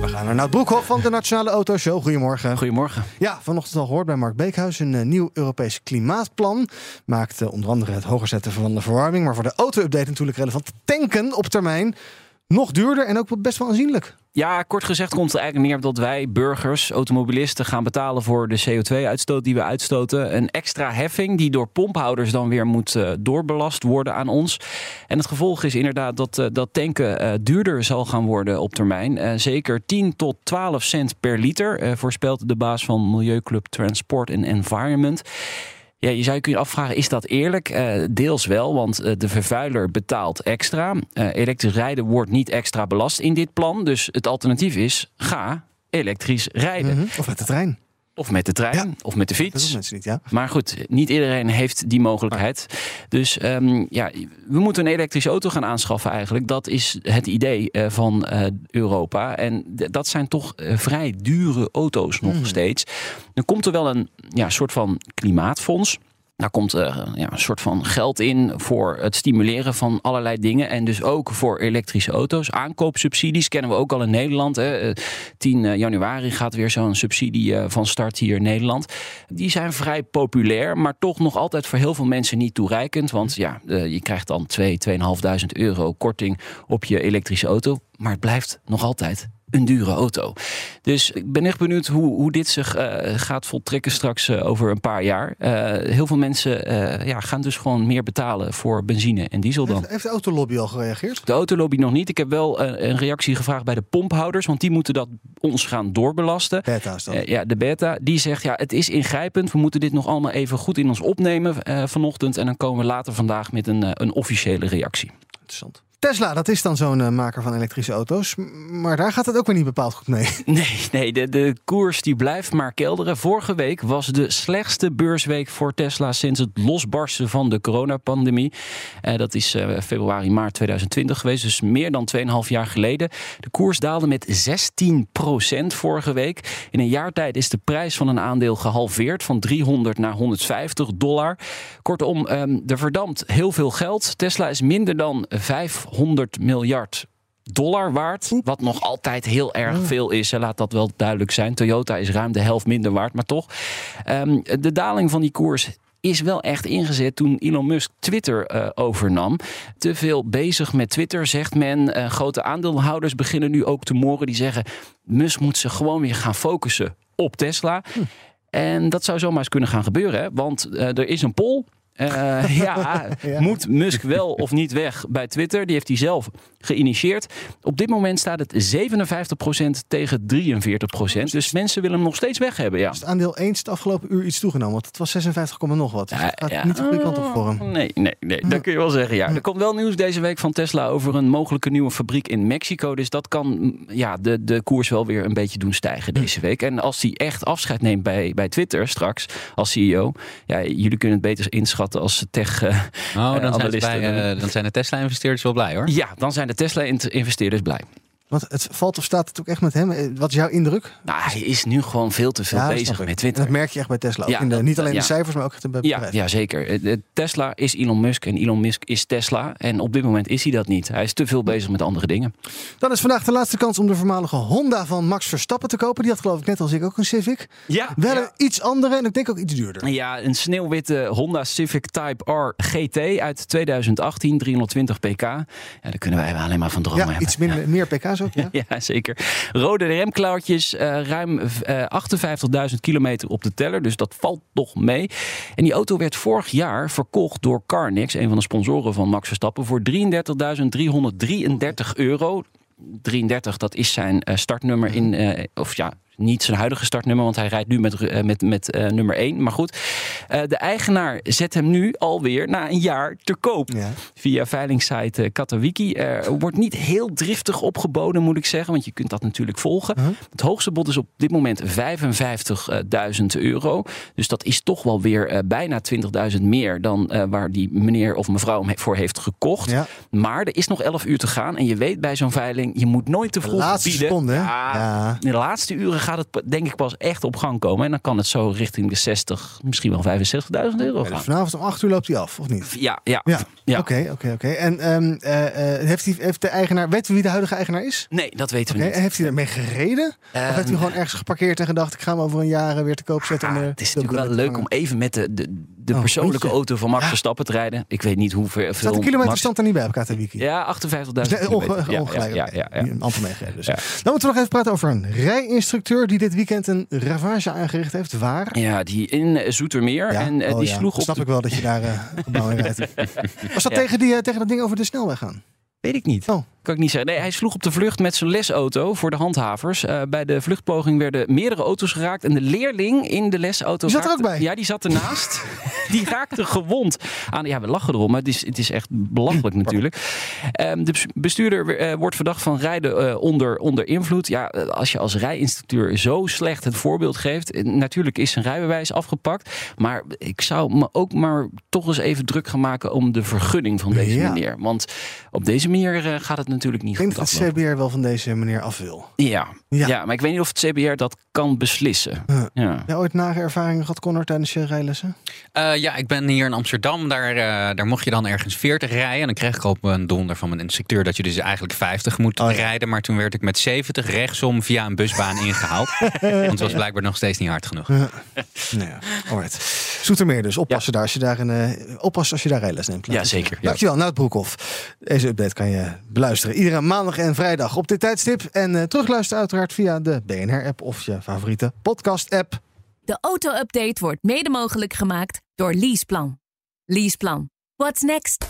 We gaan naar Nout Broekhoff van de Nationale Autoshow. Goedemorgen. Goedemorgen. Ja, vanochtend al gehoord bij Mark Beekhuis. Een eh, nieuw Europees klimaatplan maakt eh, onder andere het hoger zetten van de verwarming, maar voor de auto-update natuurlijk relevant. Tanken op termijn nog duurder en ook best wel aanzienlijk. Ja, kort gezegd komt het eigenlijk neer dat wij burgers, automobilisten, gaan betalen voor de CO2-uitstoot die we uitstoten. Een extra heffing die door pomphouders dan weer moet uh, doorbelast worden aan ons. En het gevolg is inderdaad dat, uh, dat tanken uh, duurder zal gaan worden op termijn. zeker 10 tot 12 cent per liter, voorspelt de baas van Milieuclub Transport and Environment. Ja, je zou je kunnen afvragen, is dat eerlijk? Uh, deels wel, want uh, de vervuiler betaalt extra. Uh, elektrisch rijden wordt niet extra belast in dit plan. Dus het alternatief is, ga elektrisch rijden. -hmm. Of met de trein. Of met de trein, ja. of met de fiets. Dat mensen niet, ja. Maar goed, niet iedereen heeft die mogelijkheid. Dus um, ja, we moeten een elektrische auto gaan aanschaffen eigenlijk. Dat is het idee uh, van uh, Europa. En dat zijn toch uh, vrij dure auto's nog mm. steeds. Dan komt er wel een ja, soort van klimaatfonds. Daar komt uh, ja, een soort van geld in voor het stimuleren van allerlei dingen. En dus ook voor elektrische auto's. Aankoopsubsidies kennen we ook al in Nederland. Hè. 10 januari gaat weer zo'n subsidie van start hier in Nederland. Die zijn vrij populair, maar toch nog altijd voor heel veel mensen niet toereikend. Want ja, je krijgt dan 2, 2.500 euro korting op je elektrische auto. Maar het blijft nog altijd een dure auto. Dus ik ben echt benieuwd hoe, hoe dit zich uh, gaat voltrekken straks uh, over een paar jaar. Uh, heel veel mensen ja, gaan dus gewoon meer betalen voor benzine en diesel dan. Heeft, heeft de autolobby al gereageerd? De autolobby nog niet. Ik heb wel een reactie gevraagd bij de pomphouders, want die moeten dat ons gaan doorbelasten. Beta is dat. ja, de beta. Die zegt ja, het is ingrijpend. We moeten dit nog allemaal even goed in ons opnemen vanochtend. En dan komen we later vandaag met een, een officiële reactie. Interessant. Tesla, dat is dan zo'n uh, maker van elektrische auto's. Maar daar gaat het ook weer niet bepaald goed mee. Nee, nee de, de koers die blijft maar kelderen. Vorige week was de slechtste beursweek voor Tesla sinds het losbarsten van de coronapandemie. Uh, dat is uh, februari, maart 2020 geweest. Dus meer dan 2,5 jaar geleden. De koers daalde met 16% vorige week. In een jaar tijd is de prijs van een aandeel gehalveerd. Van 300 naar 150 dollar. Kortom, um, er verdampt heel veel geld. Tesla is minder dan 5 100 miljard dollar waard. Wat nog altijd heel erg veel is. Laat dat wel duidelijk zijn. Toyota is ruim de helft minder waard, maar toch. Um, de daling van die koers is wel echt ingezet toen Elon Musk Twitter uh, overnam. Te veel bezig met Twitter, zegt men. Uh, grote aandeelhouders beginnen nu ook te moren. Die zeggen, Musk moet zich gewoon weer gaan focussen op Tesla. Hm. En dat zou zomaar eens kunnen gaan gebeuren. Hè? Want uh, er is een poll uh, ja, ja, moet Musk wel of niet weg bij Twitter? Die heeft hij zelf geïnitieerd. Op dit moment staat het 57% tegen 43%. Dus mensen willen hem nog steeds weg hebben. Ja. Is het aandeel eens het afgelopen uur iets toegenomen? Want het was 56, nog wat. Dus ja, gaat ja. niet de goede kant op voor hem. Nee, nee, nee, dat kun je wel zeggen. Ja. Er komt wel nieuws deze week van Tesla over een mogelijke nieuwe fabriek in Mexico. Dus dat kan ja, de, de koers wel weer een beetje doen stijgen deze week. En als hij echt afscheid neemt bij, bij Twitter straks als CEO. Ja, jullie kunnen het beter inschatten als tech uh, oh, dan, zijn bij, uh, dan zijn de Tesla-investeerders wel blij hoor. Ja, dan zijn de Tesla-investeerders blij. Want het valt of staat het ook echt met hem? Wat is jouw indruk? Nou, hij is nu gewoon veel te veel ja, bezig met Twitter. Dat merk je echt bij Tesla. Ja, de, niet alleen ja. de cijfers, maar ook het bedrijf. Ja, ja, zeker. Tesla is Elon Musk en Elon Musk is Tesla. En op dit moment is hij dat niet. Hij is te veel bezig met andere dingen. Dan is vandaag de laatste kans om de voormalige Honda van Max Verstappen te kopen. Die had geloof ik net als ik ook een Civic. Ja. Wel een iets andere en ik denk ook iets duurder. Ja, een sneeuwwitte Honda Civic Type R GT uit 2018. 320 pk. Ja, daar kunnen wij alleen maar van dromen ja, hebben. Iets minder, meer pk's ook, ja? zeker. Rode remklauwtjes, uh, ruim uh, 58.000 kilometer op de teller. Dus dat valt toch mee. En die auto werd vorig jaar verkocht door Carnix, een van de sponsoren van Max Verstappen, voor 33.333 euro. 33, dat is zijn uh, startnummer in, of ja, niet zijn huidige startnummer, want hij rijdt nu met, eh, met, met eh, nummer 1. Maar goed, eh, de eigenaar zet hem nu alweer na een jaar te koop. Ja. Via veilingsite eh, Katawiki. Er wordt niet heel driftig opgeboden, moet ik zeggen. Want je kunt dat natuurlijk volgen. Het hoogste bod is op dit moment 55.000 euro. Dus dat is toch wel weer bijna 20.000 meer dan waar die meneer of mevrouw hem voor heeft gekocht. Ja. Maar er is nog 11 uur te gaan. En je weet bij zo'n veiling, je moet nooit te De vroeg laatste bieden. seconde? Ja, Ja. In de laatste uren gaat het denk ik pas echt op gang komen. En dan kan het zo richting de 60, misschien wel 65.000 euro dus gaan. vanavond om 8 uur loopt hij af, of niet? Ja, ja. Ja, oké, oké, oké. En ehm, eh, eh, heeft, hij, heeft de eigenaar, weten we wie de huidige eigenaar is? Nee, dat weten we niet. en heeft hij ermee gereden? of heeft hij Ehm, gewoon ergens geparkeerd en gedacht, ik ga hem over een jaar weer te koop zetten? om Ah, het is natuurlijk wel leuk om even met de, de, de Oh, persoonlijke auto van Max Ja. Verstappen te rijden. Ik weet niet hoeveel. Staat de Max- kilometerstand er niet bij op KTWiki? Ja, 58.000 Dus. Ja, ongelijk. Ja, ja, ja, ja. Een amper meegereden dus. Ja. Dan moeten we nog even praten over een rijinstructeur die dit weekend een ravage aangericht heeft. Waar? Ja, die in eh, Zoetermeer. Ja? En eh, Oh, die ja. sloeg op snap de... ik wel dat je daar uh, in rijdt. Was dat Ja. tegen, die, tegen dat ding over de snelweg gaan? Weet ik niet. Oh. Kan ik niet zeggen. Nee, hij sloeg op de vlucht met zijn lesauto voor de handhavers. Eh, bij de vluchtpoging werden meerdere auto's geraakt. En de leerling in de lesauto... Die zat er ook bij? Ja, die zat ernaast. die raakte gewond aan... Ja, we lachen erom, maar het is, het is echt belachelijk natuurlijk. Ehm, de bes- bestuurder eh, wordt verdacht van rijden eh, onder, onder invloed. Ja, als je als rijinstructeur zo slecht het voorbeeld geeft... natuurlijk is zijn rijbewijs afgepakt. Maar ik zou me ook maar toch eens even druk gaan maken... om de vergunning van deze Ja. meneer. Want op deze manier gaat het natuurlijk niet Ik denk dat het. CBR wel van deze meneer af wil. Ja. Ja. Ja. maar ik weet niet of het CBR dat kan beslissen. Huh. Ja. Ja, ooit nare ervaringen gehad, Connor, tijdens je rijlessen? Eh, ja, ik ben hier in Amsterdam. Daar, eh, daar mocht je dan ergens 40 rijden. En dan kreeg ik op een donder van mijn instructeur dat je dus eigenlijk 50 moet Oh, ja. rijden. Maar toen werd ik met 70 rechtsom via een busbaan ingehaald. Want het was blijkbaar nog steeds niet hard genoeg. nou ja, alright. Zoetermeer dus. Oppassen daar als je daar, een, eh, oppassen als je daar rijles neemt. Ja, zeker. Dankjewel, Nout Broekhoff. Deze update kan je beluisteren. Iedere maandag en vrijdag op dit tijdstip. En eh, terugluisteren uiteraard via de BNR-app of je favoriete podcast-app. De auto-update wordt mede mogelijk gemaakt door Leaseplan. Leaseplan. What's next?